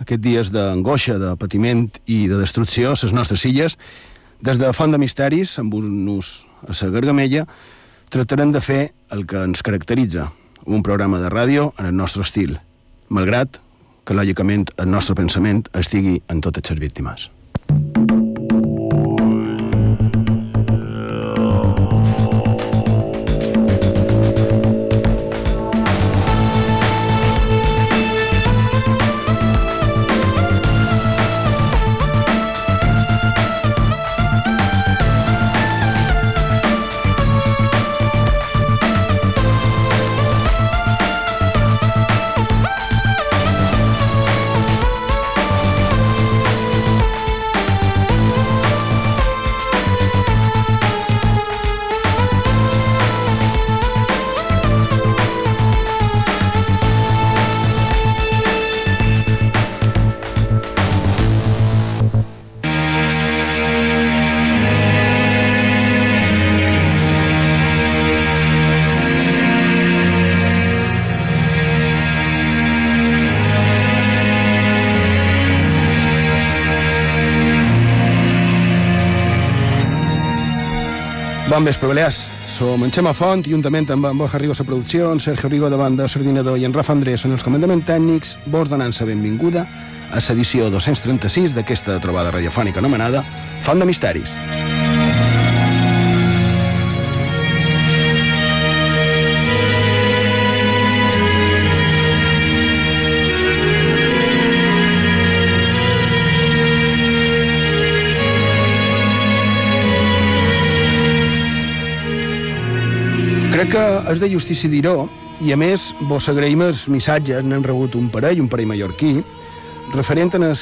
aquests dies d'angoixa, de patiment i de destrucció a les nostres illes, des de Font de Misteris, amb un ús a la Gargamella, tractarem de fer el que ens caracteritza, un programa de ràdio en el nostre estil, malgrat que, lògicament, el nostre pensament estigui en totes les víctimes. Bon vespre, Balears. Som en Xema Font, juntament amb en Borja Rigo a la producció, en Sergio Rigo de banda, Sardinador i en Rafa Andrés en els comandaments tècnics, vos donant-se benvinguda a l'edició 236 d'aquesta trobada radiofònica anomenada Font de Misteris. Crec que és de justícia dir-ho, i a més vos agraïm els missatges, n'hem rebut un parell, un parell mallorquí, referent en el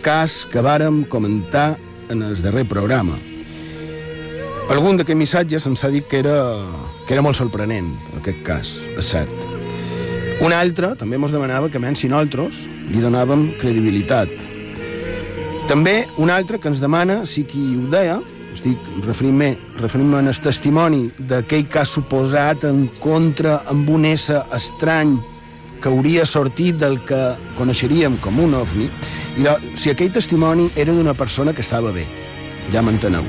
cas que vàrem comentar en el darrer programa. Algun d'aquests missatges ens ha dit que era, que era molt sorprenent, aquest cas, és cert. Un altre també ens demanava que menys si nosaltres li donàvem credibilitat. També un altre que ens demana si qui ho deia estic referint-me referint al testimoni d'aquell que ha suposat en contra amb un ésser estrany que hauria sortit del que coneixeríem com un ovni, i de, si aquell testimoni era d'una persona que estava bé. Ja m'enteneu.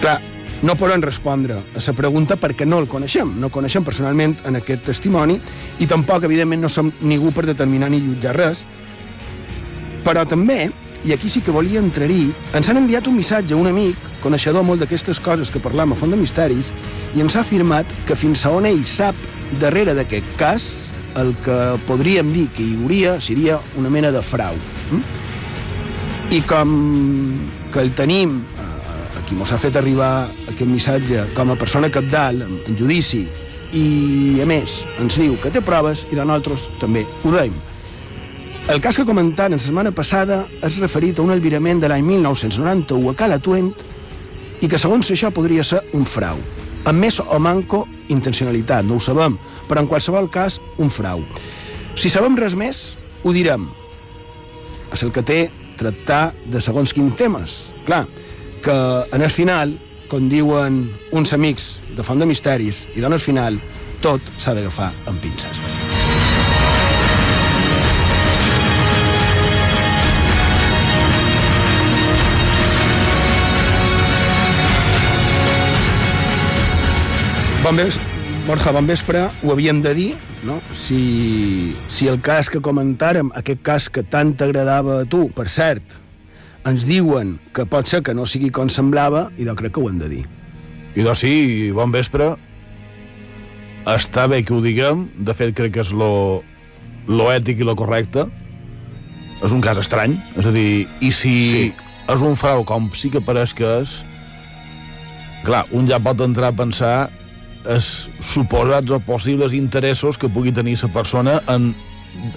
Clar, no poden respondre a la pregunta perquè no el coneixem, no coneixem personalment en aquest testimoni i tampoc, evidentment, no som ningú per determinar ni jutjar res, però també i aquí sí que volia entrar-hi, ens han enviat un missatge a un amic, coneixedor molt d'aquestes coses que parlam a Font de Misteris, i ens ha afirmat que fins a on ell sap darrere d'aquest cas, el que podríem dir que hi hauria seria una mena de frau. Mm? I com que el tenim, eh, qui mos ha fet arribar aquest missatge com a persona capdalt, en judici, i a més ens diu que té proves i de nosaltres també ho deim. El cas que comentant la setmana passada és referit a un albirament de l'any 1991 a Cala Tuent i que segons això podria ser un frau, amb més o manco intencionalitat, no ho sabem, però en qualsevol cas un frau. Si sabem res més, ho direm. És el que té tractar de segons quins temes. Clar, que en el final, com diuen uns amics de Font de Misteris, i en el final tot s'ha d'agafar amb pinces. Bon vespre, Borja, bon vespre, ho havíem de dir, no? Si, si el cas que comentàrem, aquest cas que tant t'agradava a tu, per cert, ens diuen que pot ser que no sigui com semblava, i jo crec que ho hem de dir. I doncs sí, bon vespre. Està bé que ho diguem, de fet crec que és lo, lo ètic i lo correcte. És un cas estrany, és a dir, i si sí. és un frau com sí que pareix que és, clar, un ja pot entrar a pensar els suposats o possibles interessos que pugui tenir la persona en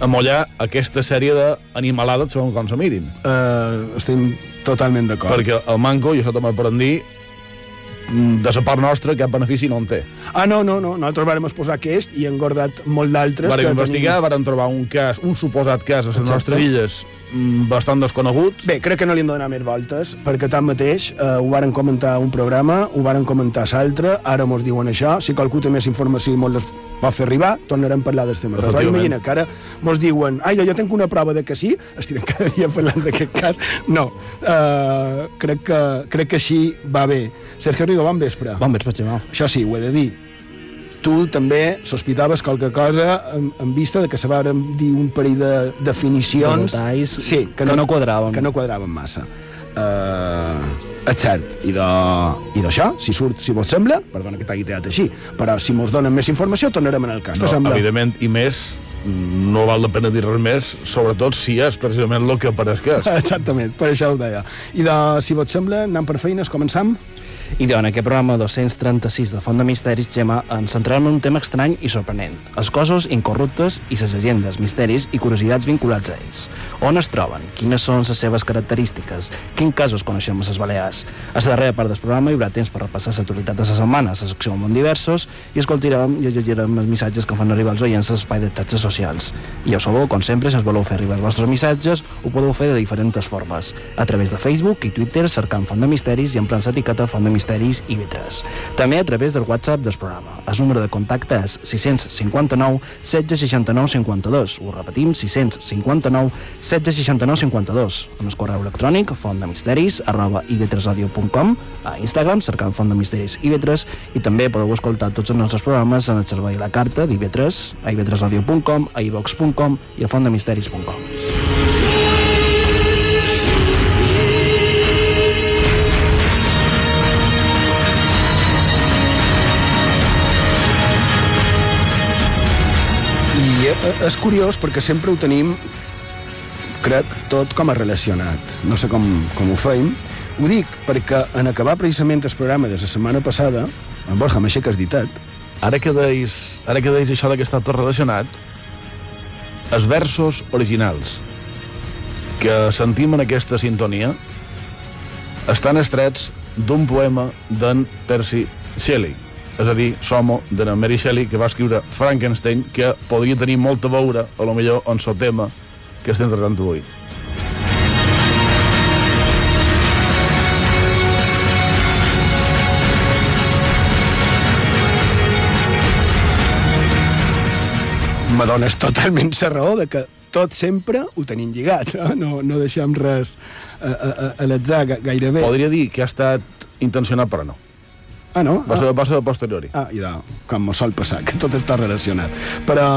amollar aquesta sèrie d'animalades segons com se mirin. Uh, estem totalment d'acord. Perquè el manco, jo això també per dir, de la part nostra cap benefici no en té. Ah, no, no, no. Nosaltres vàrem exposar aquest i hem guardat molt d'altres. Vàrem investigar, tenim... vàrem trobar un cas, un suposat cas a les nostres illes mm, bastant desconegut. Bé, crec que no li hem de donar més voltes, perquè tanmateix eh, ho varen comentar un programa, ho varen comentar l'altre, ara mos diuen això, si qualcú té més informació i molt les pot fer arribar, tornarem a parlar del tema. Però imagina que ara mos diuen ai, jo tinc una prova de que sí, estirem cada dia parlant d'aquest cas. No, uh, crec, que, crec que així va bé. Sergio Rigo, bon vespre. Bon vespre, Ximau. Això sí, ho he de dir. Tu també sospitaves qualque cosa en, en vista de que se varen dir un parell de definicions... De detalls sí, que no quadraven. Que no quadraven massa. Uh, és cert, i de- i d'això, si surt, si vos sembla, perdona que t'hagi teat així, però si mos donen més informació tornarem en el cas, No, t'assembla? evidentment, i més, no val la pena dir res més, sobretot si és precisament el que pareix que és. Exactament, per això ho deia. I de, si vos sembla, anem per feines, començam? I en aquest programa 236 de Font de Misteris, Gemma, ens centrarem en un tema estrany i sorprenent. Els cossos incorruptes i les llegendes, misteris i curiositats vinculats a ells. On es troben? Quines són les seves característiques? Quins casos coneixem a les Balears? A la darrera part del programa hi haurà temps per repassar l'actualitat de la setmana, la secció món diversos, i escoltarem i llegirem els missatges que fan arribar els oients a l'espai de xarxes socials. I ja sabeu, com sempre, si us voleu fer arribar els vostres missatges, ho podeu fer de diferents formes. A través de Facebook i Twitter cercant Font de Misteris i emprant l'etiqueta Font de Misteris i Vitres. També a través del WhatsApp del programa. El número de contacte és 659 1669 52. Ho repetim, 659 1669 52. En el correu electrònic fontdemisteris arroba ivetresradio.com a Instagram cercant Font de Misteris i Vetres i també podeu escoltar tots els nostres programes en el servei La Carta d'Ivetres a ivetresradio.com, a ivox.com i a fontdemisteris.com. és curiós perquè sempre ho tenim, crec, tot com a relacionat. No sé com, com ho feim. Ho dic perquè en acabar precisament el programa de la setmana passada, en Borja m'aixeques ditat, Ara que deis, ara que deis això de que està tot relacionat, els versos originals que sentim en aquesta sintonia estan estrets d'un poema d'en Percy Shelley, és a dir, Somo, de la Mary Shelley, que va escriure Frankenstein, que podria tenir molt a veure, a lo millor, en el tema que estem tractant avui. me dones totalment la raó de que tot sempre ho tenim lligat, eh? no, no deixem res a, a, a, a l'atzar ga- gairebé. Podria dir que ha estat intencionat, però no. Ah, no? Va ser, Ah, va ser a posteriori. ah i de, com sol passar, que tot està relacionat. Però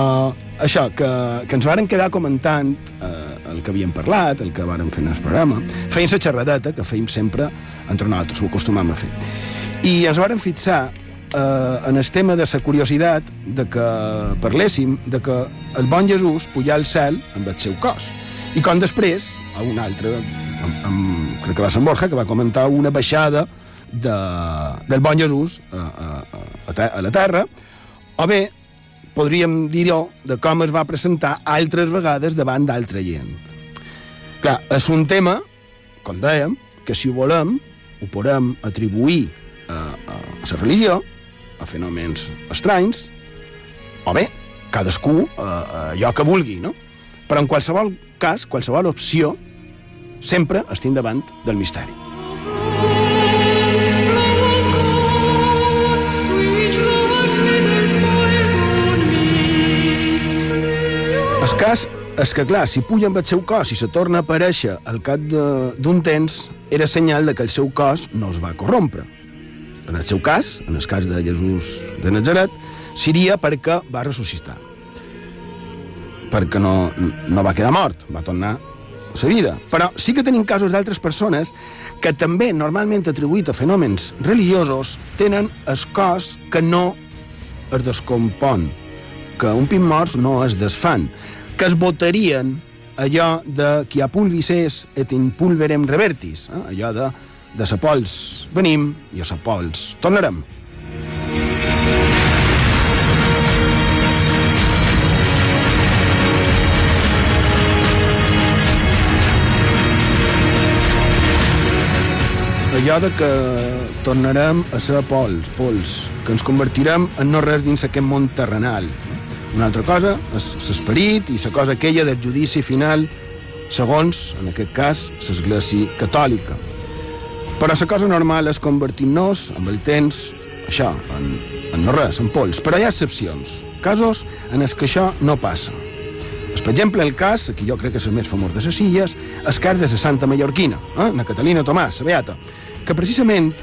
això, que, que ens varen quedar comentant eh, el que havíem parlat, el que vàrem fer en el programa, feien la xerradeta, que feim sempre entre nosaltres, ho acostumam a fer. I ens varen fixar eh, en el tema de la curiositat de que parléssim de que el bon Jesús pujà al cel amb el seu cos. I com després, a un altre, amb, amb, crec que va ser en Borja, que va comentar una baixada de, del bon Jesús a, a, a, a la terra, o bé podríem dir-ho de com es va presentar altres vegades davant d'altra gent. Clar, és un tema, com dèiem, que si ho volem, ho podem atribuir a, a, a la religió, a fenòmens estranys, o bé, cadascú a, a allò que vulgui, no? Però en qualsevol cas, qualsevol opció, sempre estem davant del misteri. El cas és que, clar, si puja amb el seu cos i se torna a aparèixer al cap d'un temps, era senyal de que el seu cos no es va corrompre. En el seu cas, en el cas de Jesús de Nazaret, seria perquè va ressuscitar. Perquè no, no va quedar mort, va tornar a la vida. Però sí que tenim casos d'altres persones que també, normalment atribuït a fenòmens religiosos, tenen el cos que no es descompon, que un pin morts no es desfan, que es votarien allò de qui a pulvis et in pulverem revertis, eh? allò de de sa pols venim i a sa pols tornarem. allò de que tornarem a ser pols, pols, que ens convertirem en no res dins aquest món terrenal. Una altra cosa és l'esperit i la cosa aquella del judici final segons, en aquest cas, l'Església Catòlica. Però la cosa normal és convertir-nos, amb el temps, això, en, en no res, en pols. Però hi ha excepcions. casos en els que això no passa. És, per exemple, el cas, aquí jo crec que és el més famós de les illes, el cas de la Santa Mallorquina, eh? la Catalina Tomàs, la Beata, que precisament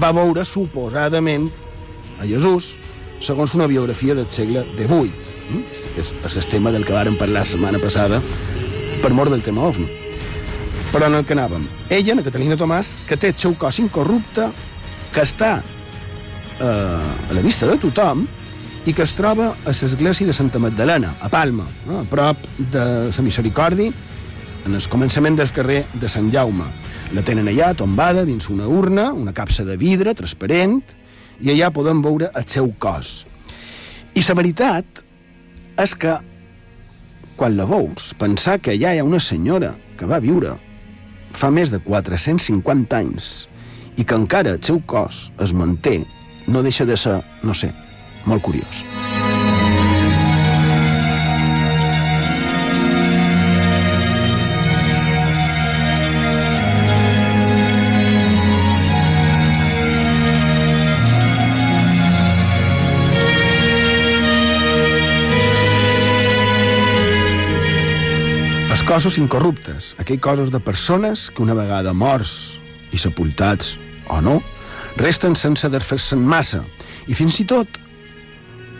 va veure suposadament a Jesús segons una biografia del segle XVIII, eh? que és el tema del que vàrem parlar la setmana passada per mort del tema OVNI. Però en el que anàvem. Ella, la Catalina Tomàs, que té el seu cos incorrupte, que està eh, a la vista de tothom, i que es troba a l'església de Santa Magdalena, a Palma, eh, a prop de la Misericordi, en el començament del carrer de Sant Jaume. La tenen allà, tombada, dins una urna, una capsa de vidre transparent, i allà podem veure el seu cos. I la veritat és que, quan la veus, pensar que allà hi ha una senyora que va viure fa més de 450 anys i que encara el seu cos es manté, no deixa de ser, no sé, molt curiós. Els cossos incorruptes, aquells cossos de persones que una vegada morts i sepultats o no, resten sense desfer-se'n massa i fins i tot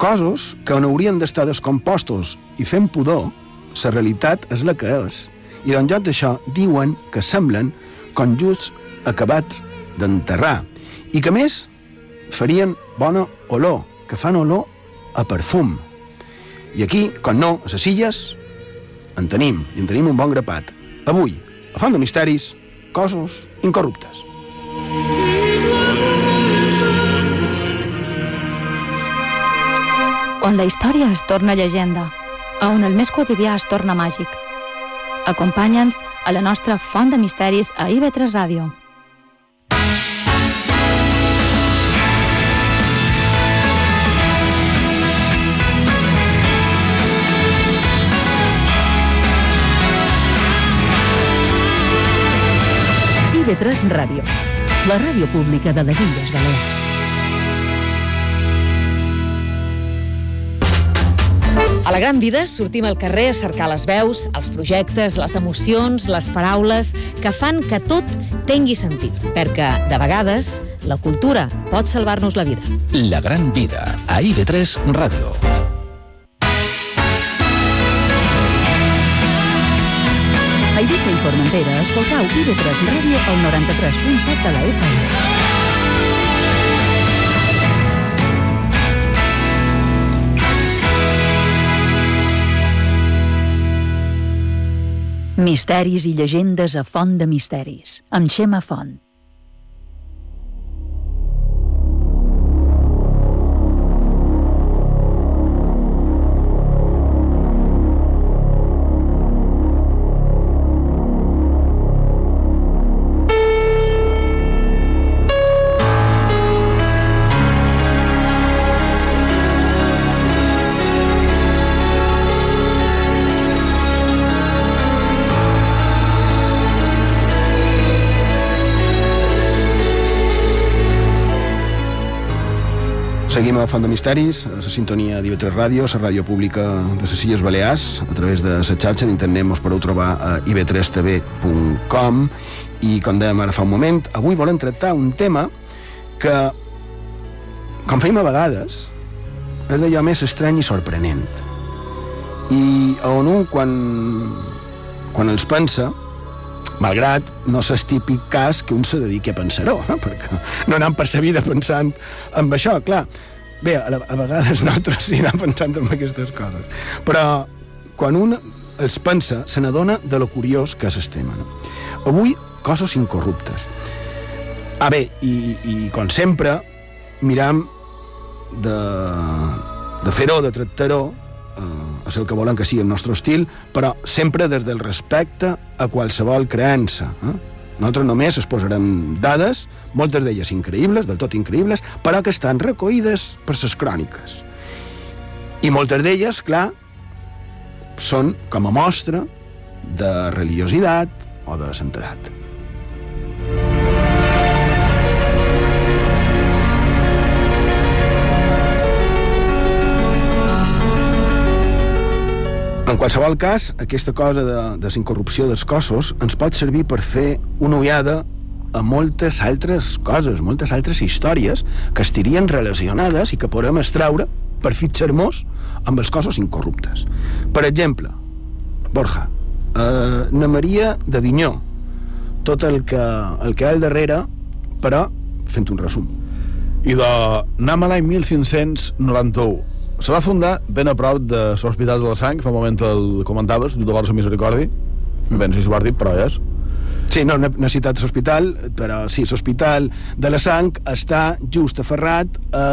cossos que on haurien d'estar descompostos i fent pudor, la realitat és la que és. I d'en lloc d'això diuen que semblen com just acabats d'enterrar i que més farien bona olor, que fan olor a perfum. I aquí, com no, a les illes, en tenim, i en tenim un bon grapat. Avui, a Font de Misteris, cossos incorruptes. on la història es torna llegenda, a on el més quotidià es torna màgic. Acompanya'ns a la nostra Font de Misteris a IB3 Ràdio. IB3 Ràdio, la ràdio pública de les Illes Balears. A la gran vida sortim al carrer a cercar les veus, els projectes, les emocions, les paraules que fan que tot tingui sentit, perquè, de vegades, la cultura pot salvar-nos la vida. La gran vida, a IB3 Ràdio. Eivissa i Formentera, escoltau IB3 Ràdio al 93.7 de la FM. Misteris i llegendes a Font de Misteris, amb Xema Font. A Font de Misteris, a la sintonia d'IV3 Ràdio, la ràdio pública de les Illes Balears, a través de la xarxa d'internet mos podeu trobar a ib3tv.com i, com dèiem ara fa un moment, avui volem tractar un tema que, com feim a vegades, és d'allò més estrany i sorprenent. I on un, quan, quan els pensa, malgrat no és típic cas que un se dediqui a pensar-ho, eh? perquè no anem per la vida pensant en això, clar. Bé, a, a vegades nosaltres sí anem pensant en aquestes coses, però quan un els pensa, se n'adona de lo curiós que és. No? Avui, coses incorruptes. Ah, bé, i, i com sempre, miram de, de fer-ho, de tractar-ho, eh, és el que volen que sigui el nostre estil, però sempre des del respecte a qualsevol creença. Eh? Nosaltres només es posarem dades, moltes d'elles increïbles, del tot increïbles, però que estan recollides per les cròniques. I moltes d'elles, clar, són com a mostra de religiositat o de santedat. En qualsevol cas, aquesta cosa de, de la incorrupció dels cossos ens pot servir per fer una ullada a moltes altres coses, moltes altres històries que estirien relacionades i que podem extraure per fixar-nos amb els cossos incorruptes. Per exemple, Borja, eh, na Maria d'Avinyó, tot el que, el que hi ha al darrere, però fent un resum. I de Nam a l'any 1591. Se va fundar ben a prop de l'Hospital de la Sang, fa un moment el comentaves, junt amb la Misericordi. No sé si ho has dit, però ja és. Sí, no, no he citat l'hospital, però sí, l'hospital de la Sang està just aferrat a,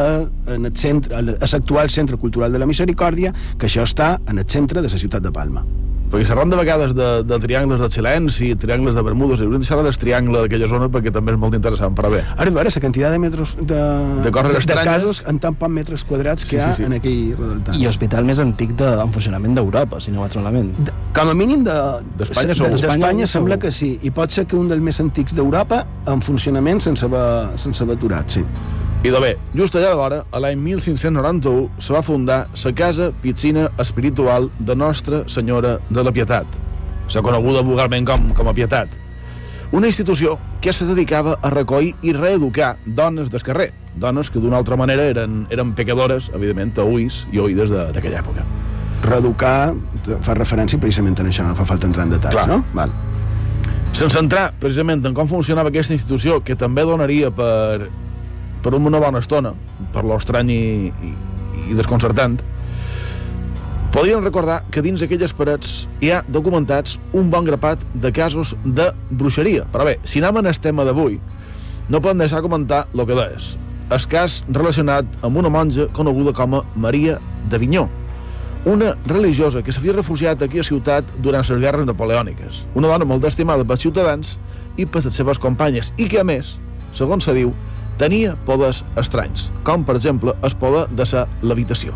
en el centre, a l'actual Centre Cultural de la Misericòrdia, que això està en el centre de la ciutat de Palma. Perquè s'arran de vegades de, de triangles de silenci, triangles de Bermudes, i hauríem de xerrar del triangle d'aquella zona perquè també és molt interessant per a bé. Ara, a veure, la quantitat de metres de, De coses de, de casos en tan pocs metres quadrats que Sí, hi ha sí, sí. en aquell redactat. I hospital més antic de, en funcionament d'Europa, si no vaig malament. De- Com a mínim de- D'Espanya de- segur. D'Espanya sembla segur. que sí. I pot ser que un dels més antics d'Europa en funcionament sense haver, sense haver aturat, sí. I de bé, just allà vora, a l'any 1591, se va fundar la Casa Piscina Espiritual de Nostra Senyora de la Pietat, s'ha coneguda vulgarment com, com a Pietat. Una institució que se dedicava a recollir i reeducar dones del carrer, dones que d'una altra manera eren, eren pecadores, evidentment, a ulls i oïdes de- d'aquella època. Reeducar fa referència precisament a això, no fa falta entrar en detalls, Clar. no? Val. Sense entrar precisament en com funcionava aquesta institució, que també donaria per, per una bona estona, per l'estrany i, i, i desconcertant, podríem recordar que dins aquelles parets hi ha documentats un bon grapat de casos de bruixeria. Però bé, si anem el tema d'avui, no podem deixar comentar el que és. El cas relacionat amb una monja coneguda com a Maria d'Avinyó, una religiosa que s'havia refugiat aquí a ciutat durant les guerres napoleòniques. Una dona molt estimada pels ciutadans i per les seves companyes i que, a més, segons se diu, tenia poders estranys, com, per exemple, el poder de ser l'habitació.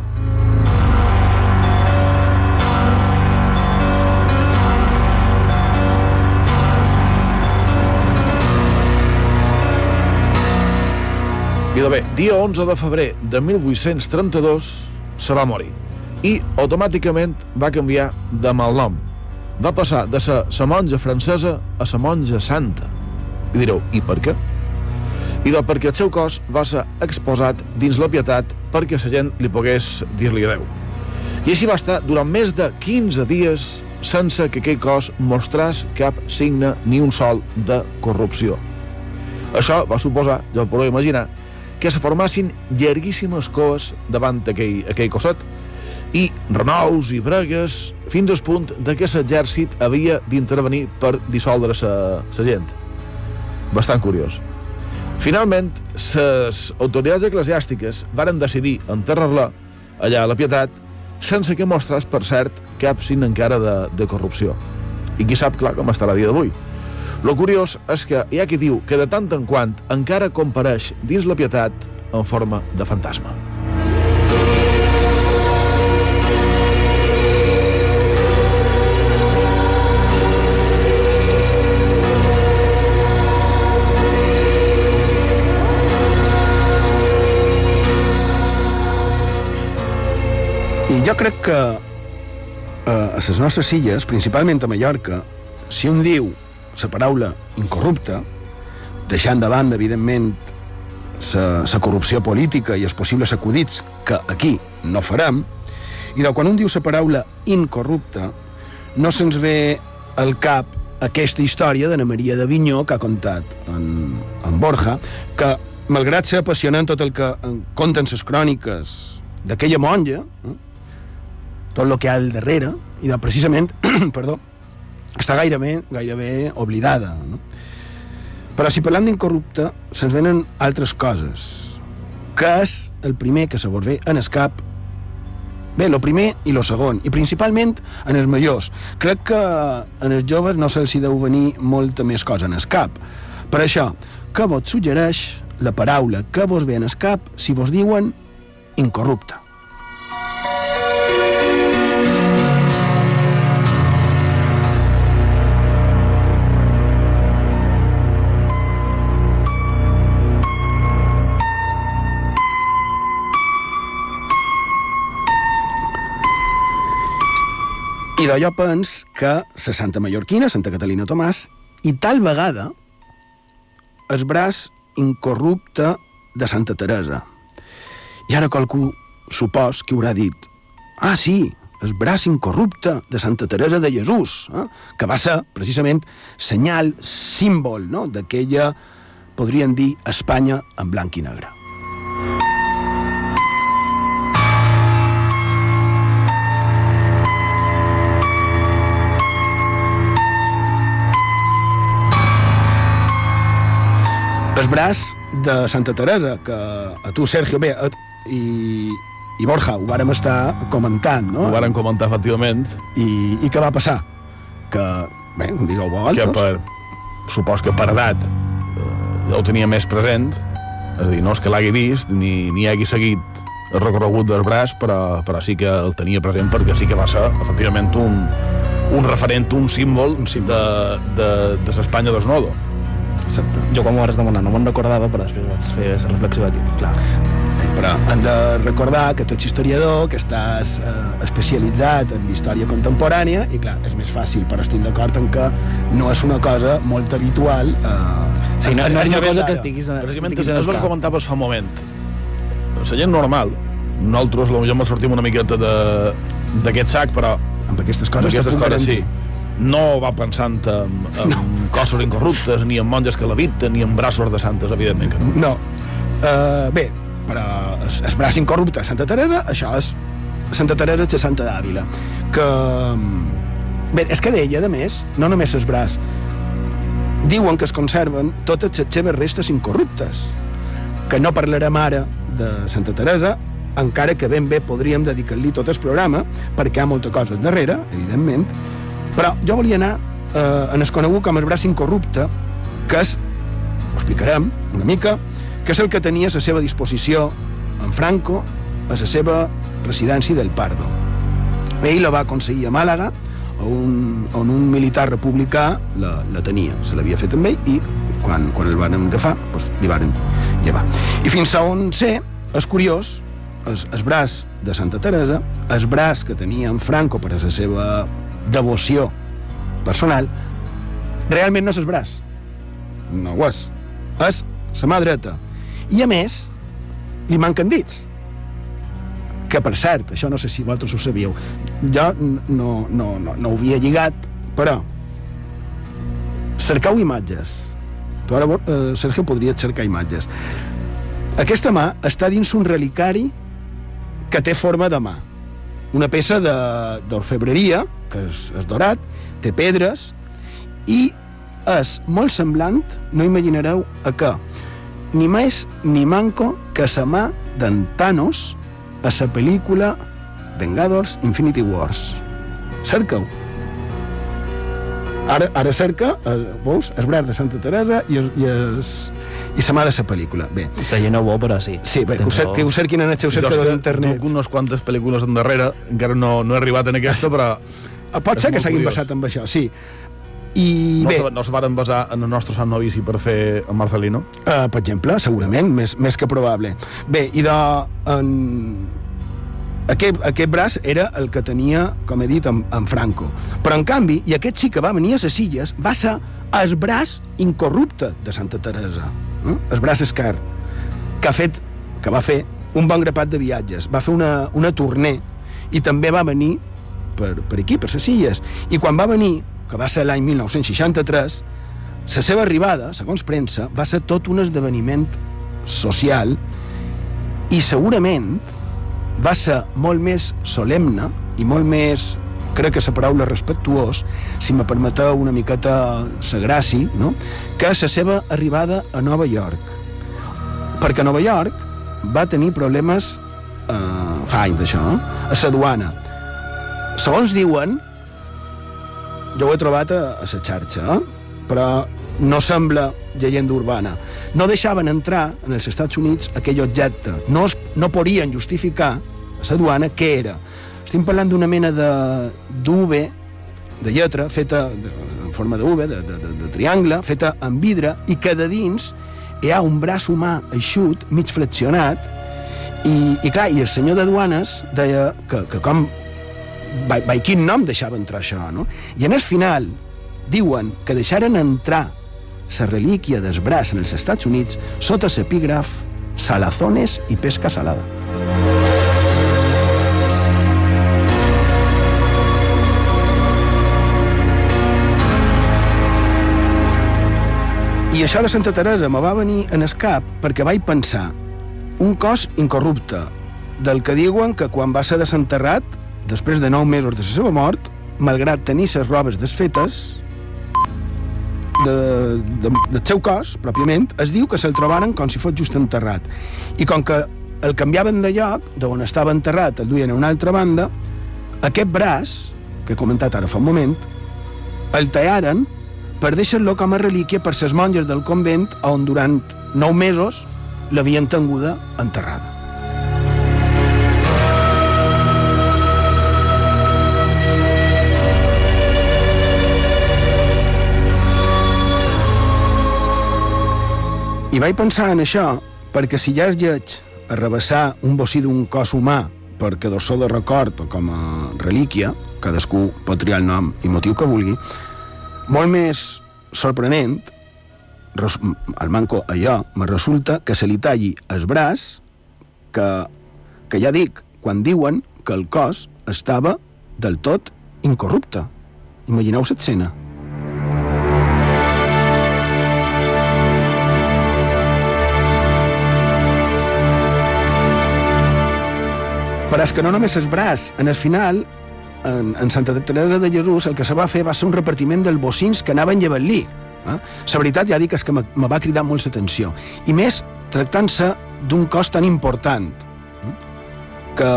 De bé, dia 11 de febrer de 1832 se va morir i automàticament va canviar de malnom. Va passar de ser la monja francesa a la monja santa. I direu, i per què? I doncs perquè el seu cos va ser exposat dins la pietat perquè la gent li pogués dir-li adeu. I així va estar durant més de 15 dies sense que aquell cos mostràs cap signe ni un sol de corrupció. Això va suposar, ja ho podeu imaginar, que se formassin llarguíssimes coes davant aquell, aquell cosset i renous i bregues fins al punt de que l'exèrcit havia d'intervenir per dissoldre la gent. Bastant curiós. Finalment, les autoritats eclesiàstiques varen decidir enterrar-la allà a la Pietat sense que mostrés, per cert, cap signe encara de, de corrupció. I qui sap, clar, com estarà a dia d'avui. Lo curiós és que hi ha qui diu que de tant en quant encara compareix dins la pietat en forma de fantasma. Jo crec que eh, a les nostres illes, principalment a Mallorca, si un diu la paraula incorrupta, deixant de banda, evidentment, la corrupció política i els possibles acudits que aquí no farem, i de quan un diu la paraula incorrupta, no se'ns ve al cap aquesta història d'Anna Maria de Vinyó que ha contat en, en Borja, que, malgrat ser apassionant tot el que en conten les cròniques d'aquella monja, eh, tot el que hi ha al darrere, i de, precisament, perdó, està gairebé, gairebé oblidada. No? Però si parlant d'incorrupte, se'ns venen altres coses. Que és el primer que se ve en el cap Bé, lo primer i lo segon, i principalment en els majors. Crec que en els joves no se'ls hi deu venir molta més cosa en el cap. Per això, què vos suggereix la paraula que vos ve en el cap si vos diuen incorrupte? Jo, jo pens que la Santa Mallorquina, Santa Catalina Tomàs, i tal vegada el braç incorrupte de Santa Teresa. I ara qualcú supos que haurà dit ah, sí, el braç incorrupte de Santa Teresa de Jesús, eh? que va ser, precisament, senyal, símbol no? d'aquella, podríem dir, Espanya en blanc i negre. El braç de Santa Teresa, que a tu, Sergio, bé, a, i, i Borja, ho vàrem estar comentant, no? Ho varen comentar, efectivament, I, I què va passar? Que, bé, digueu vosaltres. que per, supos que per edat eh, ja ho tenia més present, és a dir, no és que l'hagi vist ni, ni hagi seguit el recorregut del braç, però, però sí que el tenia present perquè sí que va ser, efectivament, un, un referent, un símbol, un símbol. de, de, de l'Espanya desnodo. Exacte. Jo quan m'ho vas demanar no me'n recordava, però després vaig fer la reflexió vaig dir, clar, Eh, Però hem de recordar que tu ets historiador, que estàs eh, especialitzat en història contemporània, i clar, és més fàcil, però estic d'acord en que no és una cosa molt habitual. Eh, Sí, no, no és una cosa que estiguis, en- Precisament estiguis és en el que comentaves fa un moment. La gent normal, nosaltres potser ens sortim una miqueta de- d'aquest sac, però Amb aquestes amb coses, aquestes te puc coses sí. No va pensant en, en no. cossos incorruptes, ni en monges que leviten, ni en braços de santes, evidentment que no. No. Uh, bé, però el, el braç incorrupte de Santa Teresa, això és Santa Teresa de Santa d'Àvila. Que... Bé, és que d'ella, a més, no només el braç, diuen que es conserven totes les seves restes incorruptes. Que no parlarem ara de Santa Teresa, encara que ben bé podríem dedicar-li tot el programa, perquè hi ha molta cosa darrere, evidentment, però jo volia anar eh, en el conegut com el braç incorrupte, que és, ho explicarem una mica, que és el que tenia a la seva disposició en Franco a la seva residència del Pardo. Ell la va aconseguir a Màlaga, on, on un militar republicà la, la tenia, se l'havia fet amb ell i quan, quan el van agafar doncs, li van llevar. I fins a on sé, és curiós, el, el braç de Santa Teresa, el braç que tenia en Franco per a la seva devoció personal, realment no és el braç. No ho és. És la mà dreta. I a més, li manquen dits. Que, per cert, això no sé si vosaltres ho sabíeu, jo no, no, no, no ho havia lligat, però cercau imatges. Tu ara, eh, Sergio, podries cercar imatges. Aquesta mà està dins un relicari que té forma de mà. Una peça de- d'orfebreria, que és, és dorat, té pedres, i és molt semblant, no imaginareu a què, ni més ni manco que la mà d'en Thanos a la pel·lícula Vengadors Infinity Wars. Cerca-ho. Ara, ara cerca, el, veus, el braç de Santa Teresa i, es, i, es, i la mà de la pel·lícula. Bé, La llena bo, però sí. sí, bé, que ho, cer que ho cerquin en el seu cercador d'internet. Duc unes quantes pel·lícules endarrere, encara no, no he arribat en aquesta, però Pot és ser que s'hagin basat amb això, sí. I no, bé, se, no se varen basar en el nostre Sant Novici per fer el Marcelino. Uh, per exemple, segurament, més, més que probable. Bé, i de... En... Aquest, aquest braç era el que tenia, com he dit, en, en Franco. Però, en canvi, i aquest sí que va venir a les illes, va ser el braç incorrupte de Santa Teresa. Eh? El braç escar, que, ha fet, que va fer un bon grapat de viatges. Va fer una, una tournée i també va venir per, per aquí, per les illes. I quan va venir, que va ser l'any 1963, la seva arribada, segons premsa, va ser tot un esdeveniment social i segurament va ser molt més solemne i molt més, crec que la paraula respectuós, si me permeteu una miqueta la gràcia, no? que la seva arribada a Nova York. Perquè Nova York va tenir problemes eh, fa anys d'això, eh? a la duana. Segons diuen, jo ho he trobat a, a la xarxa, eh? però no sembla llegenda urbana. No deixaven entrar en els Estats Units aquell objecte. No, es, no podien justificar a la duana què era. Estem parlant d'una mena de d'UV, de lletra, feta de, en forma de V, de, de, de, de triangle, feta en vidre, i que de dins hi ha un braç humà eixut, mig flexionat, i, i clar, i el senyor de duanes deia que, que com by, by quin nom deixava entrar això, no? I en el final diuen que deixaren entrar la relíquia del braç en els Estats Units sota l'epígraf Salazones i pesca salada. I això de Santa Teresa me va venir en el cap perquè vaig pensar un cos incorrupte del que diuen que quan va ser desenterrat, després de nou mesos de la seva mort, malgrat tenir les robes desfetes, de, de, del seu cos, pròpiament, es diu que se'l trobaren com si fos just enterrat. I com que el canviaven de lloc, d'on estava enterrat, el duien a una altra banda, aquest braç, que he comentat ara fa un moment, el tallaren per deixar-lo com a relíquia per ses monges del convent on durant nou mesos l'havien tenguda enterrada. I vaig pensar en això perquè si ja es lleig arrabassar un bocí d'un cos humà per quedar-se de record o com a relíquia, cadascú pot triar el nom i motiu que vulgui, molt més sorprenent, al manco allò, me resulta que se li talli el braç, que, que ja dic, quan diuen que el cos estava del tot incorrupte. Imagineu l'escena. Però és que no només el braç, en el final, en, en Santa Teresa de Jesús, el que se va fer va ser un repartiment dels bocins que anaven llevant-li. Eh? La veritat, ja dic, és que me, va cridar molt l'atenció. I més, tractant-se d'un cos tan important, eh? que,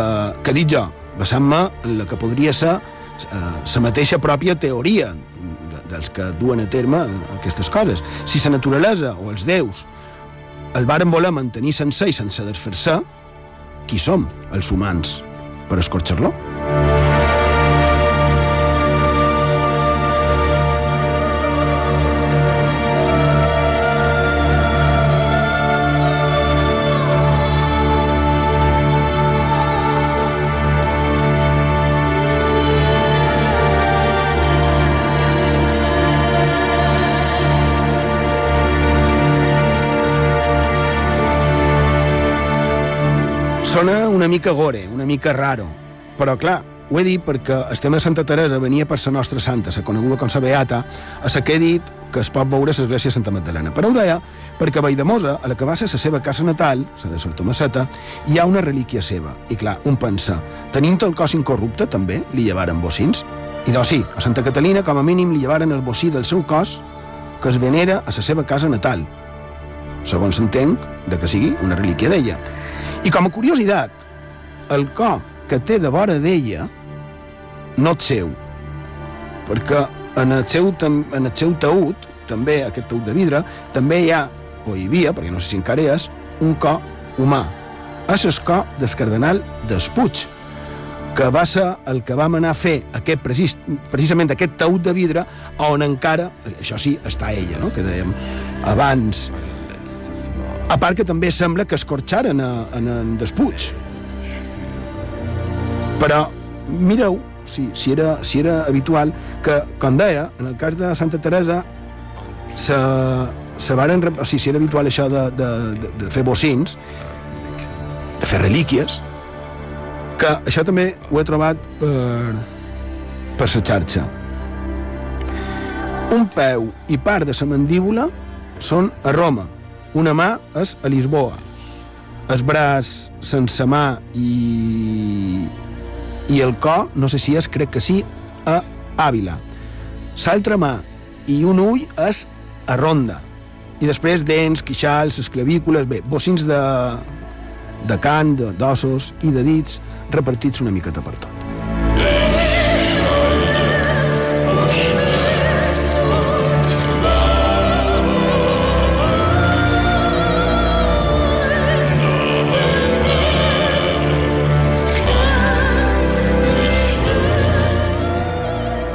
que dit jo, basant-me en la que podria ser eh, la mateixa pròpia teoria de, dels que duen a terme aquestes coses. Si la naturalesa o els déus el varen voler mantenir sencer i sense desfer-se, qui som, els humans, per escorxar-lo? Sona una mica gore, una mica raro, però clar, ho he dit perquè el tema de Santa Teresa venia per la nostra santa, la coneguda com la Beata, a la que he dit que es pot veure l'església de Santa Magdalena. Però ho deia perquè a Valldemosa, a la que va ser la seva casa natal, la de Sor Tomaseta, hi ha una relíquia seva. I clar, un pensa, tenint el cos incorrupte, també li llevaren bocins? I doncs sí, a Santa Catalina, com a mínim, li llevaren el bocí del seu cos que es venera a la seva casa natal, segons s'entenc de que sigui una relíquia d'ella. I com a curiositat, el cor que té de vora d'ella no és seu, perquè en el seu, en el seu taüt, també aquest taüt de vidre, també hi ha, o hi havia, perquè no sé si encara és, un cor humà. És el cor del cardenal Despuig, que va ser el que vam anar a fer aquest precis, precisament aquest taüt de vidre on encara, això sí, està ella, no? que dèiem abans, a part que també sembla que escorxaren a, en, en Despuig. Però mireu, si, si, era, si era habitual, que, com deia, en el cas de Santa Teresa, se, se varen, o sigui, si era habitual això de, de, de, de fer bocins, de fer relíquies, que això també ho he trobat per, per la xarxa. Un peu i part de la mandíbula són a Roma, una mà és a Lisboa, el braç sense mà i, i el cor, no sé si és, crec que sí, a Àvila. L'altra mà i un ull és a Ronda. I després dents, quixals, esclavícules, bé, bocins de, de cant, d'ossos i de dits repartits una miqueta per tot.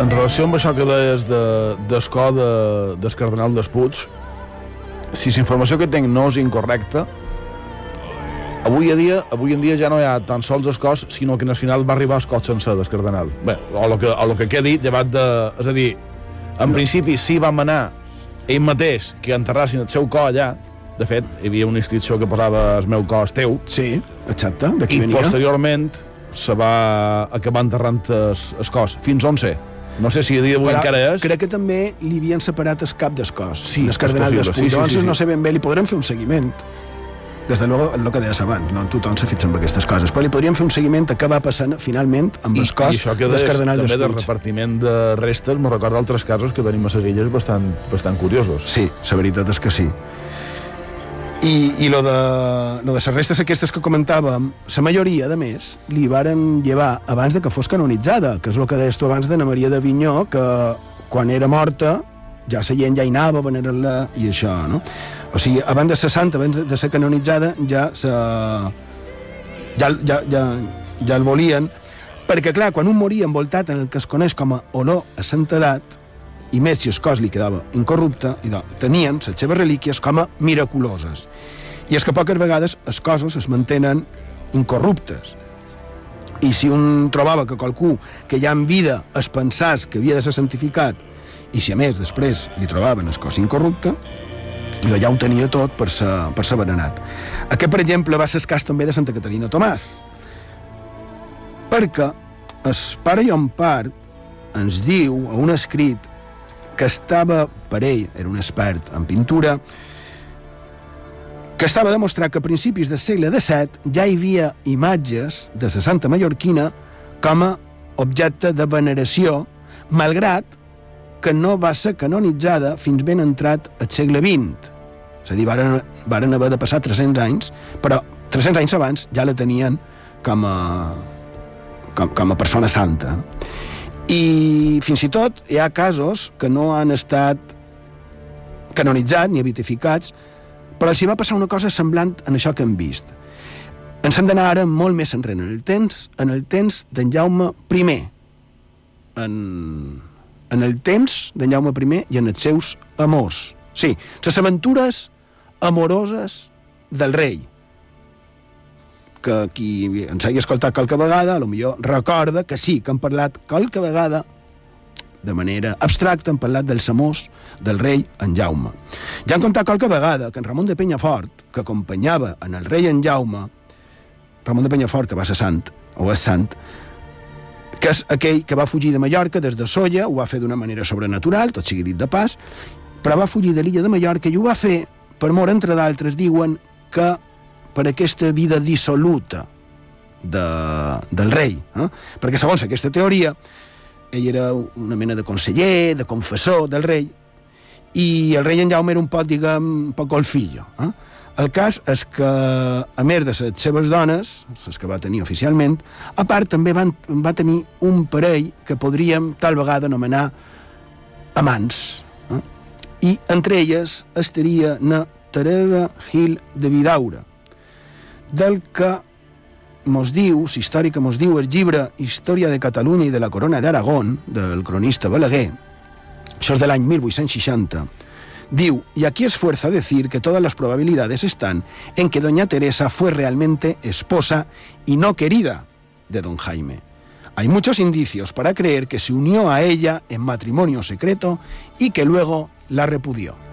En relació amb això que deies de, d'escó de, del cardenal Despuig, si la informació que tinc no és incorrecta, avui, a dia, avui en dia ja no hi ha tan sols el cos, sinó que al final va arribar el cos sencer del cardenal. Bé, o el que, o el que queda dit, llevat de... És a dir, en no. principi sí vam anar ell mateix que enterrassin el seu cos allà, de fet, hi havia una inscripció que posava el meu cos teu. Sí, exacte, d'aquí I venia. posteriorment se va acabar enterrant el, el cos. Fins on sé? No sé si a dia d'avui encara és. crec que també li havien separat el cap del cos. Sí, el cardenal d'Espull. sí, sí, Llavors sí, sí. no sé ben bé, li podrem fer un seguiment. Des de luego, el que deies abans, no tothom se fixa en aquestes coses, però li podríem fer un seguiment a què va passant finalment amb I, el cos i això que del cardenal també del repartiment de restes, me recorda altres casos que tenim a les illes bastant, bastant curiosos. Sí, la veritat és que sí. I, i lo de, lo de les restes aquestes que comentàvem, la majoria, de més, li varen llevar abans de que fos canonitzada, que és el que deies tu abans d'Anna Maria d'Avinyó, que quan era morta ja la gent ja hi anava a venerar-la i això, no? O sigui, abans de ser santa, abans de, de ser canonitzada, ja se... ja, ja, ja, ja el volien, perquè, clar, quan un moria envoltat en el que es coneix com a olor a santedat, i més si el cos li quedava incorrupte, i tenien les seves relíquies com a miraculoses. I és que poques vegades els cossos es mantenen incorruptes. I si un trobava que qualcú que ja en vida es pensàs que havia de ser santificat, i si a més després li trobaven el cos incorrupte, jo ja ho tenia tot per ser, per ser venerat. Aquest, per exemple, va ser el cas també de Santa Caterina Tomàs, perquè el pare Llompart ens diu a un escrit que estava per ell, era un expert en pintura, que estava demostrat que a principis del segle XVII ja hi havia imatges de la Santa Mallorquina com a objecte de veneració, malgrat que no va ser canonitzada fins ben entrat al segle XX. És a dir, varen, varen haver de passar 300 anys, però 300 anys abans ja la tenien com a, com, com a persona santa. I fins i tot hi ha casos que no han estat canonitzats ni beatificats, però els hi va passar una cosa semblant en això que hem vist. Ens hem d'anar ara molt més enrere, en el temps, en el temps d'en Jaume I, en, en el temps d'en Jaume I i en els seus amors. Sí, les aventures amoroses del rei, que qui ens hagi escoltat qualque vegada, a lo millor recorda que sí, que han parlat qualque vegada de manera abstracta, han parlat dels amors del rei en Jaume. Ja han contat qualque vegada que en Ramon de Penyafort, que acompanyava en el rei en Jaume, Ramon de Penyafort, que va ser sant, o és sant, que és aquell que va fugir de Mallorca des de Solla, ho va fer d'una manera sobrenatural, tot sigui dit de pas, però va fugir de l'illa de Mallorca i ho va fer per mor, entre d'altres, diuen que per aquesta vida dissoluta de, del rei. Eh? Perquè, segons aquesta teoria, ell era una mena de conseller, de confessor del rei, i el rei en Jaume era un poc, diguem, un poc golfillo. Eh? El cas és que, a més de les seves dones, les que va tenir oficialment, a part també van, va tenir un parell que podríem tal vegada anomenar amants. Eh? I entre elles estaria na Teresa Gil de Vidaura, del que mos diu, la història que mos diu el llibre de Catalunya i de la Corona d'Aragón, del cronista Balaguer, això és de l'any 1860, diu, y aquí es fuerza decir que todas las probabilidades están en que doña Teresa fue realmente esposa y no querida de don Jaime. Hay muchos indicios para creer que se unió a ella en matrimonio secreto y que luego la repudió.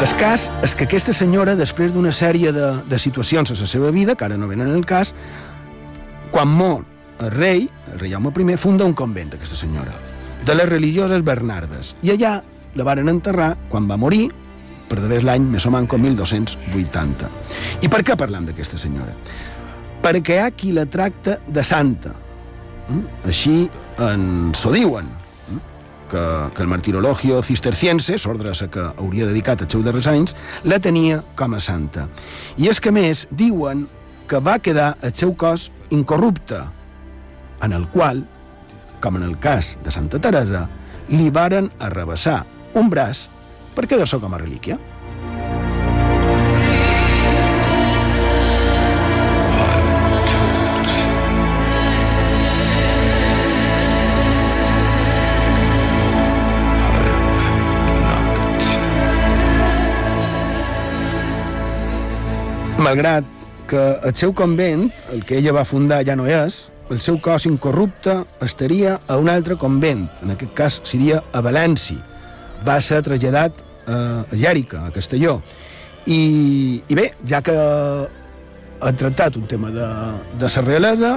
El cas és que aquesta senyora, després d'una sèrie de, de situacions a la seva vida, que ara no venen al cas, quan mor el rei, el rei Jaume I, funda un convent, aquesta senyora, de les religioses Bernardes. I allà la varen enterrar quan va morir, per d'haver l'any més o manco 1280. I per què parlam d'aquesta senyora? Perquè hi ha qui la tracta de santa. Mm? Així ens ho diuen que, que el martirologio cisterciense, l'ordre a que hauria dedicat els seus darrers anys, la tenia com a santa. I és que, més, diuen que va quedar el seu cos incorrupte, en el qual, com en el cas de Santa Teresa, li varen arrabassar un braç per quedar-se com a relíquia. Malgrat que el seu convent, el que ella va fundar ja no és, el seu cos incorrupte estaria a un altre convent, en aquest cas seria a València. Va ser traslladat a Llàrica, a Castelló. I, I bé, ja que ha tractat un tema de, de la realesa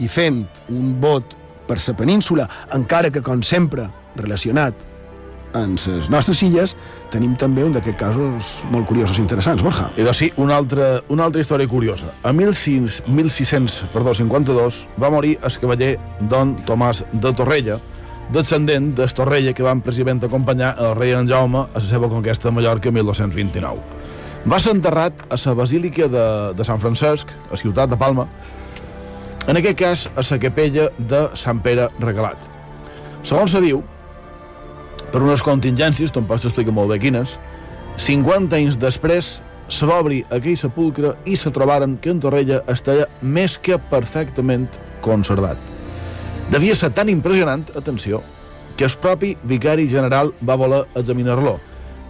i fent un vot per la península, encara que, com sempre, relacionat en les nostres illes, tenim també un d'aquests casos molt curiosos i interessants, Borja. I doncs sí, una altra, una altra història curiosa. A 16, 1652 va morir el cavaller Don Tomàs de Torrella, descendent del Torrella que van precisament acompanyar el rei en Jaume a la seva conquesta de Mallorca en 1229. Va ser enterrat a la Basílica de, de Sant Francesc, a Ciutat de Palma, en aquest cas a la capella de Sant Pere Regalat. Segons se diu, per unes contingències, tampoc s'explica molt bé quines, 50 anys després obrir aquell sepulcre i se trobaren que en Torrella estava més que perfectament conservat. Devia ser tan impressionant, atenció, que el propi vicari general va voler examinar-lo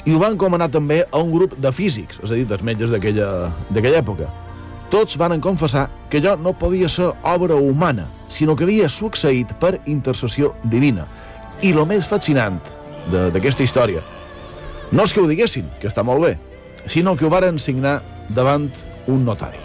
i ho va encomanar també a un grup de físics, és a dir, dels metges d'aquella època. Tots van confessar que allò no podia ser obra humana, sinó que havia succeït per intercessió divina. I el més fascinant d'aquesta història no és que ho diguessin, que està molt bé, sinó que ho varen signar davant un notari.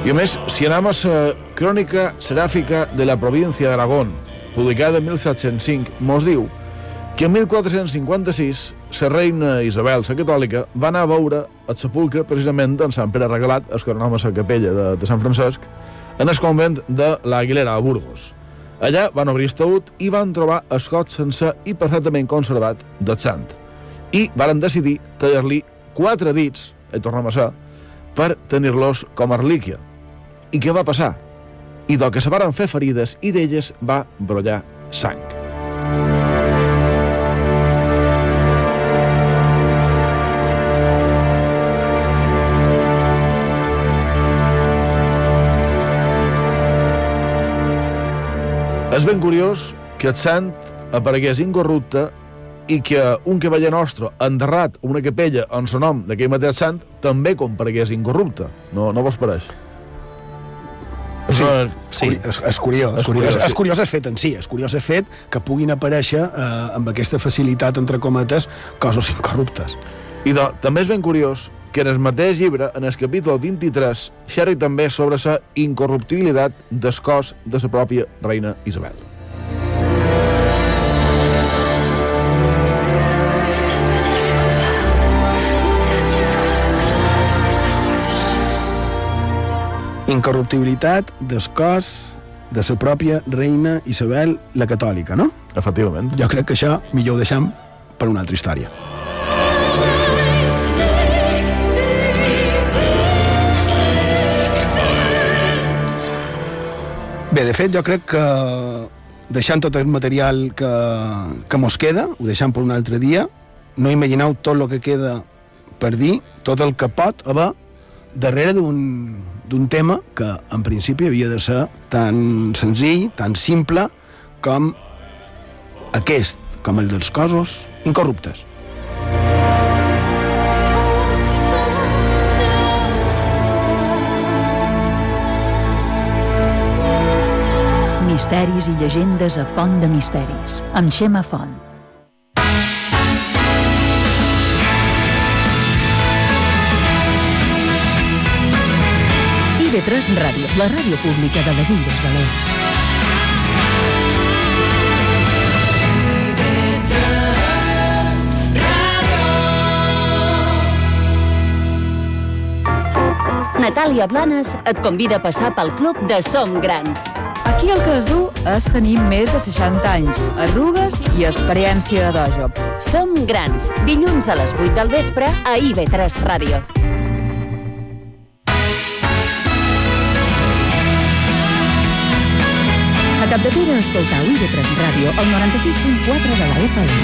I a més, si anem a la crònica seràfica de la província d'Aragón, publicada en 1705, mos diu que en 1456 la reina Isabel, la catòlica, va anar a veure el sepulcre precisament d'en Sant Pere Regalat, el que a la capella de, de Sant Francesc, en el convent de l'Aguilera, a Burgos. Allà van obrir estaut i van trobar el got sencer i perfectament conservat del sant. I varen decidir tallar-li quatre dits, i tornem a ser, per tenir-los com a relíquia. I què va passar? I del que se varen fer ferides i d'elles va brollar sang. És ben curiós que el sant aparegués incorrupte i que un cavaller nostre enterrat una capella en son nom d'aquell mateix sant també comparegués incorrupte. No, no vos pareix? Sí, No, sí. És, és curiós. És curiós, és, és curiós el fet en si, és curiós el fet que puguin aparèixer eh, amb aquesta facilitat, entre cometes, coses incorruptes. I de, també és ben curiós que en el mateix llibre, en el capítol 23, xerri també sobre la incorruptibilitat del cos de la pròpia reina Isabel. Incorruptibilitat del cos de la pròpia reina Isabel la catòlica, no? Efectivament. Jo crec que això millor ho deixem per una altra història. Bé, de fet, jo crec que deixant tot el material que, que mos queda, ho deixem per un altre dia, no imagineu tot el que queda per dir, tot el que pot haver darrere d'un d'un tema que en principi havia de ser tan senzill, tan simple com aquest, com el dels cossos incorruptes. Misteris i llegendes a Font de Misteris, amb Xema Font. IB3 Ràdio, la ràdio pública de les Illes Balears. Natàlia Blanes et convida a passar pel club de Som Grans. Aquí el que es du és tenir més de 60 anys, arrugues i experiència de dojo. Som Grans, dilluns a les 8 del vespre a IB3 Ràdio. cap de cura escoltau IB3 Ràdio, el 96.4 de la FM.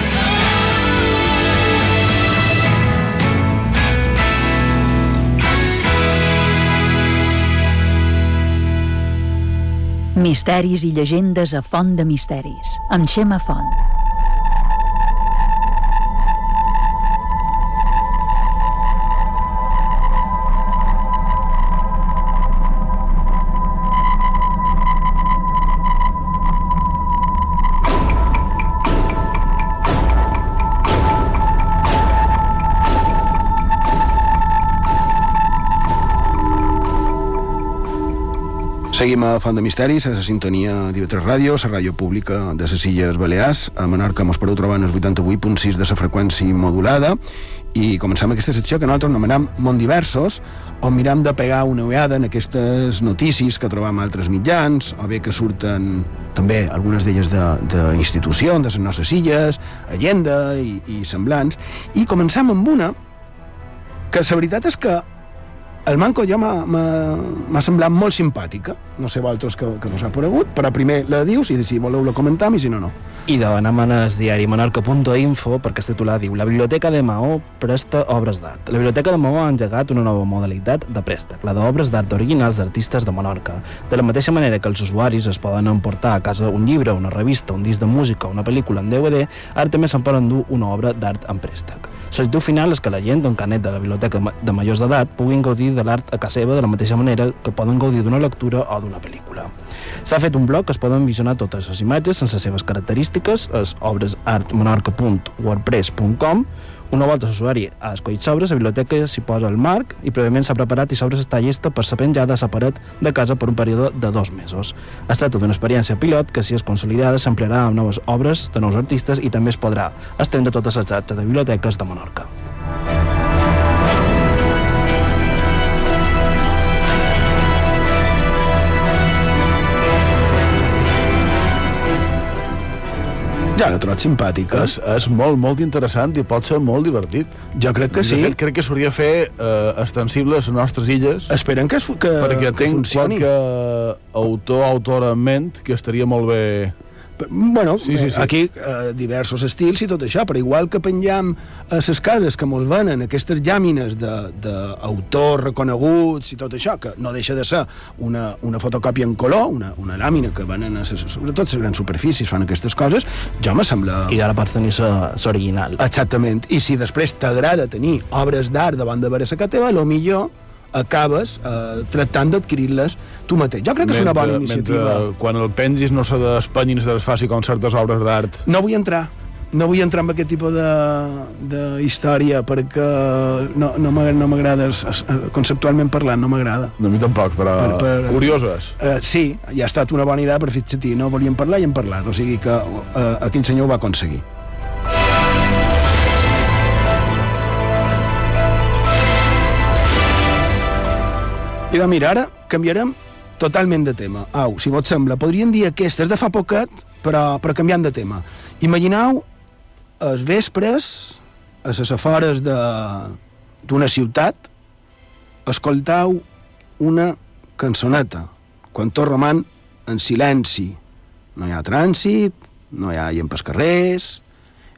Misteris i llegendes a Font de Misteris, amb Xema Font. Font de Misteris, a la sintonia d'IV3 Ràdio, la ràdio pública de les Illes Balears. A Menorca mos podeu trobar en el 88.6 de la freqüència modulada i començam aquesta secció que nosaltres anomenem Mont Diversos, on miram de pegar una ullada en aquestes notícies que trobam a altres mitjans, o bé que surten també algunes d'elles d'institucions, de, de les nostres illes, agenda i, i semblants, i començam amb una que la veritat és que el Manco jo m'ha semblat molt simpàtica. No sé vosaltres que, que vos ha aparegut, però primer la dius i si voleu la comentam i si no, no. I demanem en el diari menorca.info perquè el titular diu La Biblioteca de Maó presta obres d'art. La Biblioteca de Maó ha engegat una nova modalitat de préstec, la d'obres d'art originals d'artistes de Menorca. De la mateixa manera que els usuaris es poden emportar a casa un llibre, una revista, un disc de música, una pel·lícula en DVD, ara també se'n poden dur una obra d'art en préstec. L'objectiu final és que la gent d'un canet de la biblioteca de majors d'edat puguin gaudir de l'art a casa seva de la mateixa manera que poden gaudir d'una lectura o d'una pel·lícula. S'ha fet un blog que es poden visionar totes les imatges sense seves característiques, és obresartmenorca.wordpress.com una volta l'usuari ha escollit sobres, la biblioteca s'hi posa el marc i prèviament s'ha preparat i sobres està llesta per ser penjada a la paret de casa per un període de dos mesos. Es tracta d'una experiència pilot que, si és consolidada, s'emplearà amb noves obres de nous artistes i també es podrà estendre totes les xarxes de biblioteques de Menorca. Ja l'he trobat simpàtica. És, és molt, molt interessant i pot ser molt divertit. Jo crec que sí. De fet, crec que s'hauria de fer eh, extensible a les nostres illes. Esperem que, es, que, perquè que tinc funcioni. qualque autor, autora en ment que estaria molt bé Bueno, Sí, sí, sí. aquí eh, diversos estils i tot això, però igual que penjam a les cases que mos venen aquestes llàmines d'autors reconeguts i tot això, que no deixa de ser una, una fotocòpia en color, una, una làmina que venen a ses, sobretot les grans superfícies fan aquestes coses, jo me sembla... I ara pots tenir l'original. Exactament. I si després t'agrada tenir obres d'art davant de veure la teva, lo millor acabes eh, tractant d'adquirir-les tu mateix. Jo crec que és una bona iniciativa. Mentre quan el pengis no se despeny ni se desfaci com certes obres d'art. No vull entrar no vull entrar en aquest tipus de, de història perquè no, no m'agrada no conceptualment parlant, no m'agrada No, a mi tampoc, però per, per, curioses uh, sí, ja ha estat una bona idea però fixa't no volíem parlar i hem parlat o sigui que uh, aquell senyor ho va aconseguir I de mira, ara canviarem totalment de tema. Au, si vos sembla, podríem dir aquestes de fa poquet, però, però canviant de tema. Imagineu els vespres, a les afores d'una ciutat, escoltau una cançoneta, quan tot roman en silenci. No hi ha trànsit, no hi ha gent pels carrers,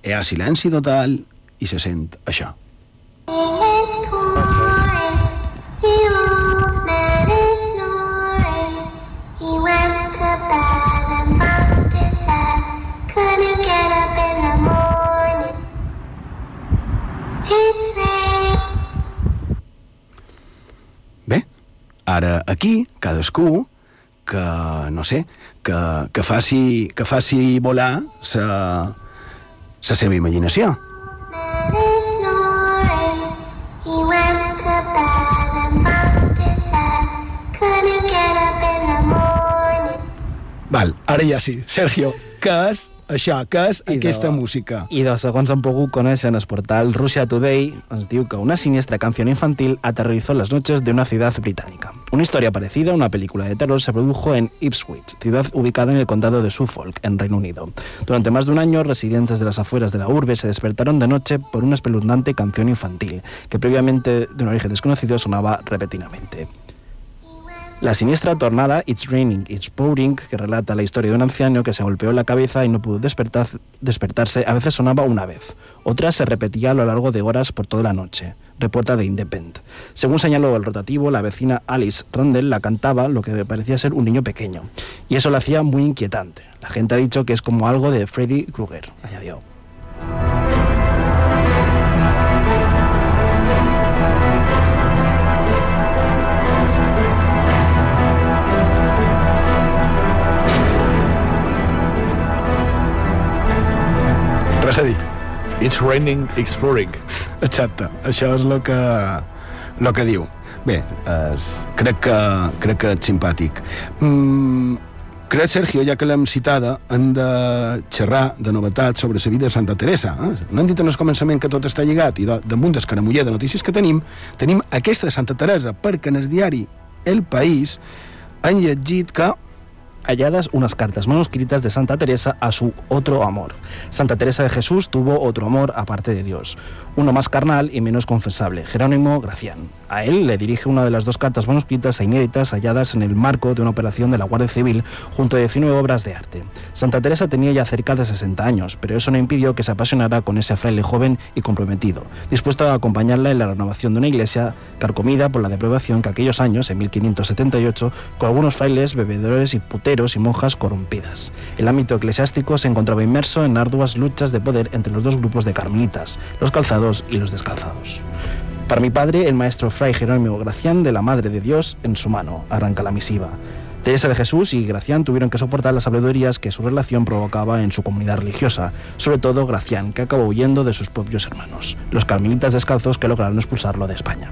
hi ha silenci total i se sent això. Bé, ara aquí, cadascú que, no sé, que, que, faci, que faci volar sa, sa seva imaginació. Val, ara ja sí. Sergio, què és això, què és I aquesta de- música? I de segons han pogut conèixer en el portal Russia Today, ens diu que una siniestra canción infantil aterrorizó las noches de una ciudad británica. Una historia parecida a una película de terror se produjo en Ipswich, ciudad ubicada en el condado de Suffolk, en Reino Unido. Durante más de un año, residentes de las afueras de la urbe se despertaron de noche por una espeluznante canción infantil, que previamente, de un origen desconocido, sonaba repentinamente. La siniestra tornada It's Raining, It's Pouring, que relata la historia de un anciano que se golpeó la cabeza y no pudo despertar- despertarse, a veces sonaba una vez. Otra se repetía a lo largo de horas por toda la noche. reporta de Independent. Según señaló el rotativo, la vecina Alice Randall la cantaba lo que parecía ser un niño pequeño, y eso la hacía muy inquietante. La gente ha dicho que es como algo de Freddy Krueger, añadió. Res a dir. It's raining exploring. Exacte, això és el que, el que diu. Bé, és, crec, que, crec que és simpàtic. Mm, crec, Sergio, ja que l'hem citada, hem de xerrar de novetats sobre la vida de Santa Teresa. Eh? No hem dit en el començament que tot està lligat i de, damunt d'escaramuller de notícies que tenim, tenim aquesta de Santa Teresa, perquè en el diari El País han llegit que halladas unas cartas manuscritas de Santa Teresa a su otro amor. Santa Teresa de Jesús tuvo otro amor aparte de Dios, uno más carnal y menos confesable, Jerónimo Gracián. A él le dirige una de las dos cartas manuscritas e inéditas halladas en el marco de una operación de la Guardia Civil junto a 19 obras de arte. Santa Teresa tenía ya cerca de 60 años, pero eso no impidió que se apasionara con ese fraile joven y comprometido, dispuesto a acompañarla en la renovación de una iglesia carcomida por la deprivación que aquellos años, en 1578, con algunos frailes, bebedores y puteros y monjas corrompidas. El ámbito eclesiástico se encontraba inmerso en arduas luchas de poder entre los dos grupos de carmelitas, los calzados y los descalzados. Para mi padre, el maestro Fray Jerónimo Gracián de la Madre de Dios en su mano, arranca la misiva. Teresa de Jesús y Gracián tuvieron que soportar las habladurías que su relación provocaba en su comunidad religiosa, sobre todo Gracián, que acabó huyendo de sus propios hermanos, los carmelitas descalzos que lograron expulsarlo de España.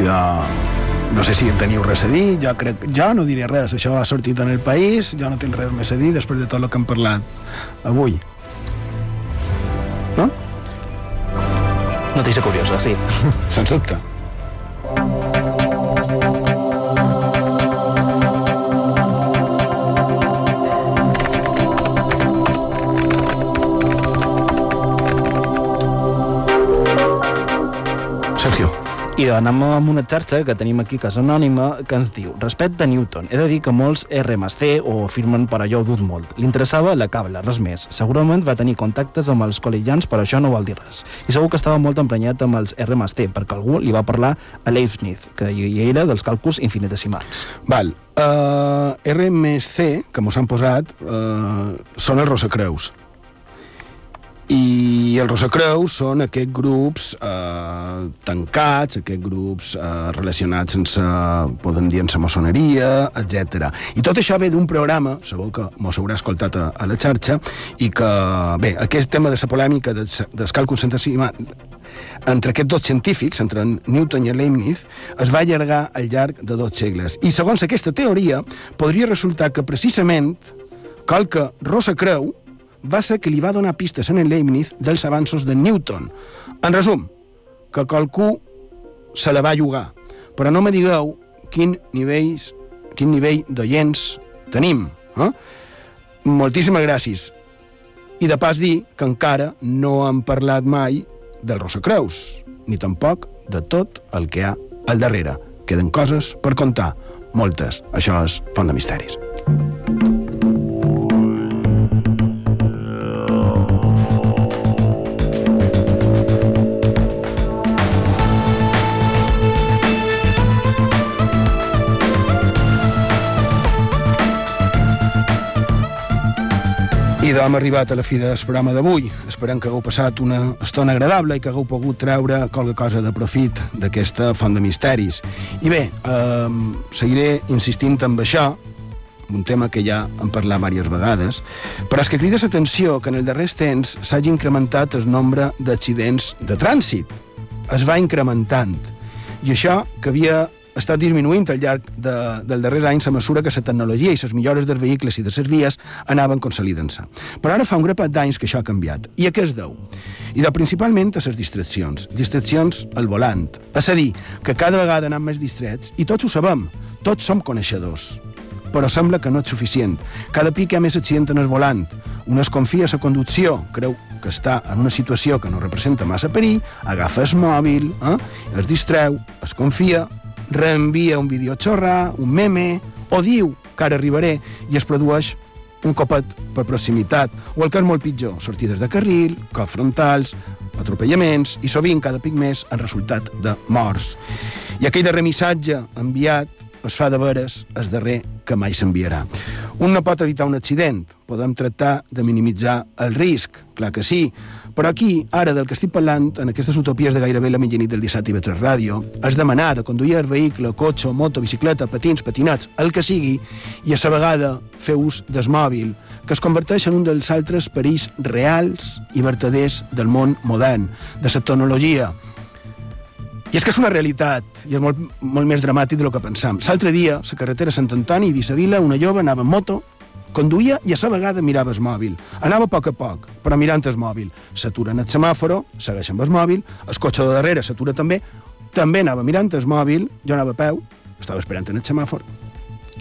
I de... No sé si en teniu res a dir, jo, crec, jo no diré res, això ha sortit en el país, jo no tinc res més a dir després de tot el que hem parlat avui. No? Notícia curiosa, sí. Sens dubte. Anem amb una xarxa que tenim aquí, que és anònima, que ens diu Respecte a Newton, he de dir que molts R+C o afirmen per allò dut molt. Interessava la cabla, res més. Segurament va tenir contactes amb els col·legians, però això no vol dir res. I segur que estava molt emprenyat amb els R+T, perquè algú li va parlar a Leibniz, que hi era dels càlculs infinitesimals. Val. Uh, RMC, que mos han posat, uh, són els Rosacreus. I els Rosacreus són aquests grups eh, tancats, aquests grups eh, relacionats sense, podem dir, amb la maçoneria, etc. I tot això ve d'un programa, segur que mos haurà escoltat a, a la xarxa, i que, bé, aquest tema de la polèmica càlculs centesimals entre aquests dos científics, entre Newton i Leibniz, es va allargar al llarg de dos segles. I segons aquesta teoria, podria resultar que precisament qualque Rosacreu va ser que li va donar pistes en el Leibniz dels avanços de Newton. En resum, que qualcú se la va jugar. Però no me digueu quin, nivells, quin nivell d'oients tenim. Eh? Moltíssimes gràcies. I de pas dir que encara no hem parlat mai del Rosacreus, ni tampoc de tot el que hi ha al darrere. Queden coses per contar, moltes. Això és Font de Misteris. I hem arribat a la fi del programa d'avui. Esperem que hagueu passat una estona agradable i que hagueu pogut treure qualque cosa de profit d'aquesta font de misteris. I bé, eh, seguiré insistint amb això, un tema que ja hem parlat diverses vegades, però és que crida l'atenció que en el darrers temps s'hagi incrementat el nombre d'accidents de trànsit. Es va incrementant. I això que havia està disminuint al llarg de, del darrers anys a mesura que la tecnologia i les millores dels vehicles i de les vies anaven consolidant-se. Però ara fa un grapat d'anys que això ha canviat. I a què es deu? I de principalment a les distraccions. Distraccions al volant. És a dir, que cada vegada anem més distrets i tots ho sabem. Tots som coneixedors. Però sembla que no és suficient. Cada pic hi ha més accident en el volant. Un es confia a la conducció, creu que està en una situació que no representa massa perill, agafa el mòbil, eh? es distreu, es confia, reenvia un vídeo xorra, un meme, o diu que ara arribaré, i es produeix un copet per proximitat, o el que és molt pitjor, sortides de carril, cops frontals, atropellaments, i sovint cada pic més en resultat de morts. I aquell darrer missatge enviat es fa de veres el darrer que mai s'enviarà. Un no pot evitar un accident, podem tractar de minimitzar el risc, clar que sí, però aquí, ara, del que estic parlant, en aquestes utopies de gairebé la mitjanit del dissabte i vetres ràdio, és demanar de conduir el vehicle, cotxe, moto, bicicleta, patins, patinats, el que sigui, i a la vegada fer ús del mòbil, que es converteix en un dels altres perills reals i vertaders del món modern, de la tecnologia, i és que és una realitat, i és molt, molt més dramàtic del que pensam. L'altre dia, la carretera Sant Antoni i Vicevila, una jove anava en moto, conduïa i a la vegada mirava el mòbil. Anava a poc a poc, però mirant el mòbil. S'atura en el semàforo, segueix amb el mòbil, el cotxe de darrere s'atura també, també anava mirant el mòbil, jo anava a peu, estava esperant en el semàfor,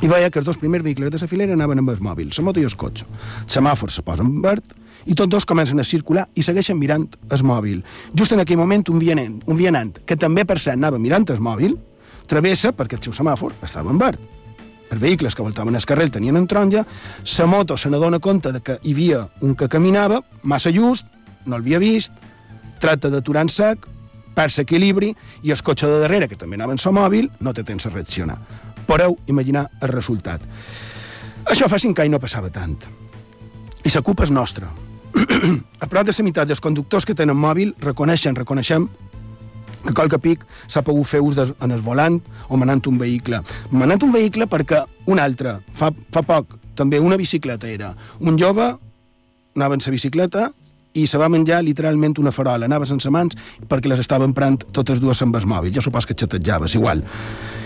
i veia que els dos primers vehicles de la filera anaven amb el mòbil, la moto i el cotxe. El semàfor se posa en verd, i tots dos comencen a circular i segueixen mirant el mòbil. Just en aquell moment, un vianant, un vianant que també per cert anava mirant el mòbil, travessa perquè el seu semàfor estava en verd. Els vehicles que voltaven el carrer tenien en taronja, la moto se n'adona compte de que hi havia un que caminava, massa just, no l'havia vist, tracta d'aturar en sec, perd l'equilibri i el cotxe de darrere, que també anava en el mòbil, no té temps a reaccionar. Podeu imaginar el resultat. Això fa cinc anys no passava tant. I la culpa és nostra, a prop de la meitat dels conductors que tenen mòbil reconeixen, reconeixem que qualque pic s'ha pogut fer ús de, en el volant o manant un vehicle. Manant un vehicle perquè un altre, fa, fa poc, també una bicicleta era. Un jove anava en sa bicicleta i se va menjar literalment una farola. Anava sense mans perquè les estava emprant totes dues amb el mòbil. Jo supos que xatejaves, igual.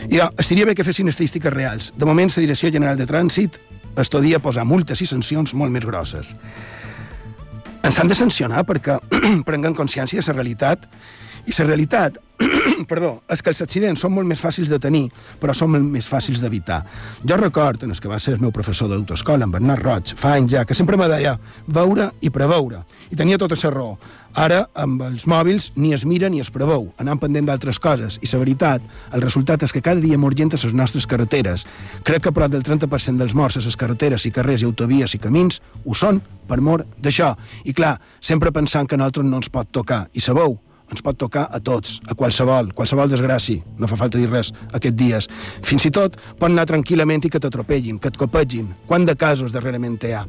I ja, estaria bé que fessin estadístiques reals. De moment, la Direcció General de Trànsit estudia posar multes i sancions molt més grosses ens han de sancionar perquè prenguen consciència de la realitat i la realitat, perdó, és que els accidents són molt més fàcils de tenir, però són molt més fàcils d'evitar. Jo record, en el que va ser el meu professor d'autoescola, en Bernat Roig, fa anys ja, que sempre me deia veure i preveure. I tenia tota la raó. Ara, amb els mòbils, ni es mira ni es preveu, anant pendent d'altres coses. I la veritat, el resultat és que cada dia mor gent a les nostres carreteres. Crec que prop del 30% dels morts a les carreteres i carrers i autovies i camins ho són per mort d'això. I clar, sempre pensant que a nosaltres no ens pot tocar. I sabeu, ens pot tocar a tots, a qualsevol, qualsevol desgràcia, no fa falta dir res aquests dies. Fins i tot pot anar tranquil·lament i que t'atropellin, que et copegin. Quant de casos darrerament hi ha?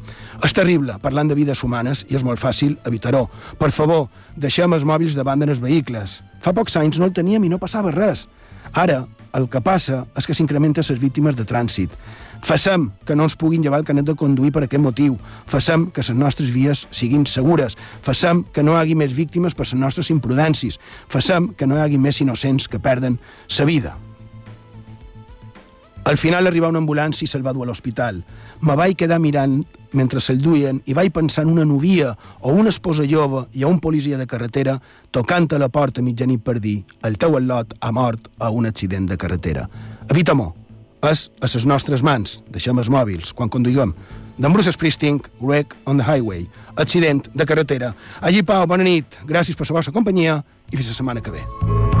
És terrible, parlant de vides humanes, i és molt fàcil evitar-ho. Per favor, deixem els mòbils davant dels vehicles. Fa pocs anys no el teníem i no passava res. Ara, el que passa és que s'incrementen les víctimes de trànsit. Fassem que no ens puguin llevar el canet de conduir per aquest motiu. Fassem que les nostres vies siguin segures. Fassem que no hi hagi més víctimes per les nostres imprudències. Fassem que no hi hagi més innocents que perden sa vida. Al final arriba una ambulància i se'l va dur a l'hospital. Me vaig quedar mirant mentre se'l duien i vaig pensar en una novia o una esposa jove i a un policia de carretera tocant a la porta mitjanit per dir el teu al·lot ha mort a un accident de carretera. Evita-m'ho, és a les nostres mans. Deixem els mòbils quan conduïm. D'en Bruce Springsteen, Wreck on the Highway. Accident de carretera. Allí, Pau, bona nit. Gràcies per la vostra companyia i fins la setmana que ve.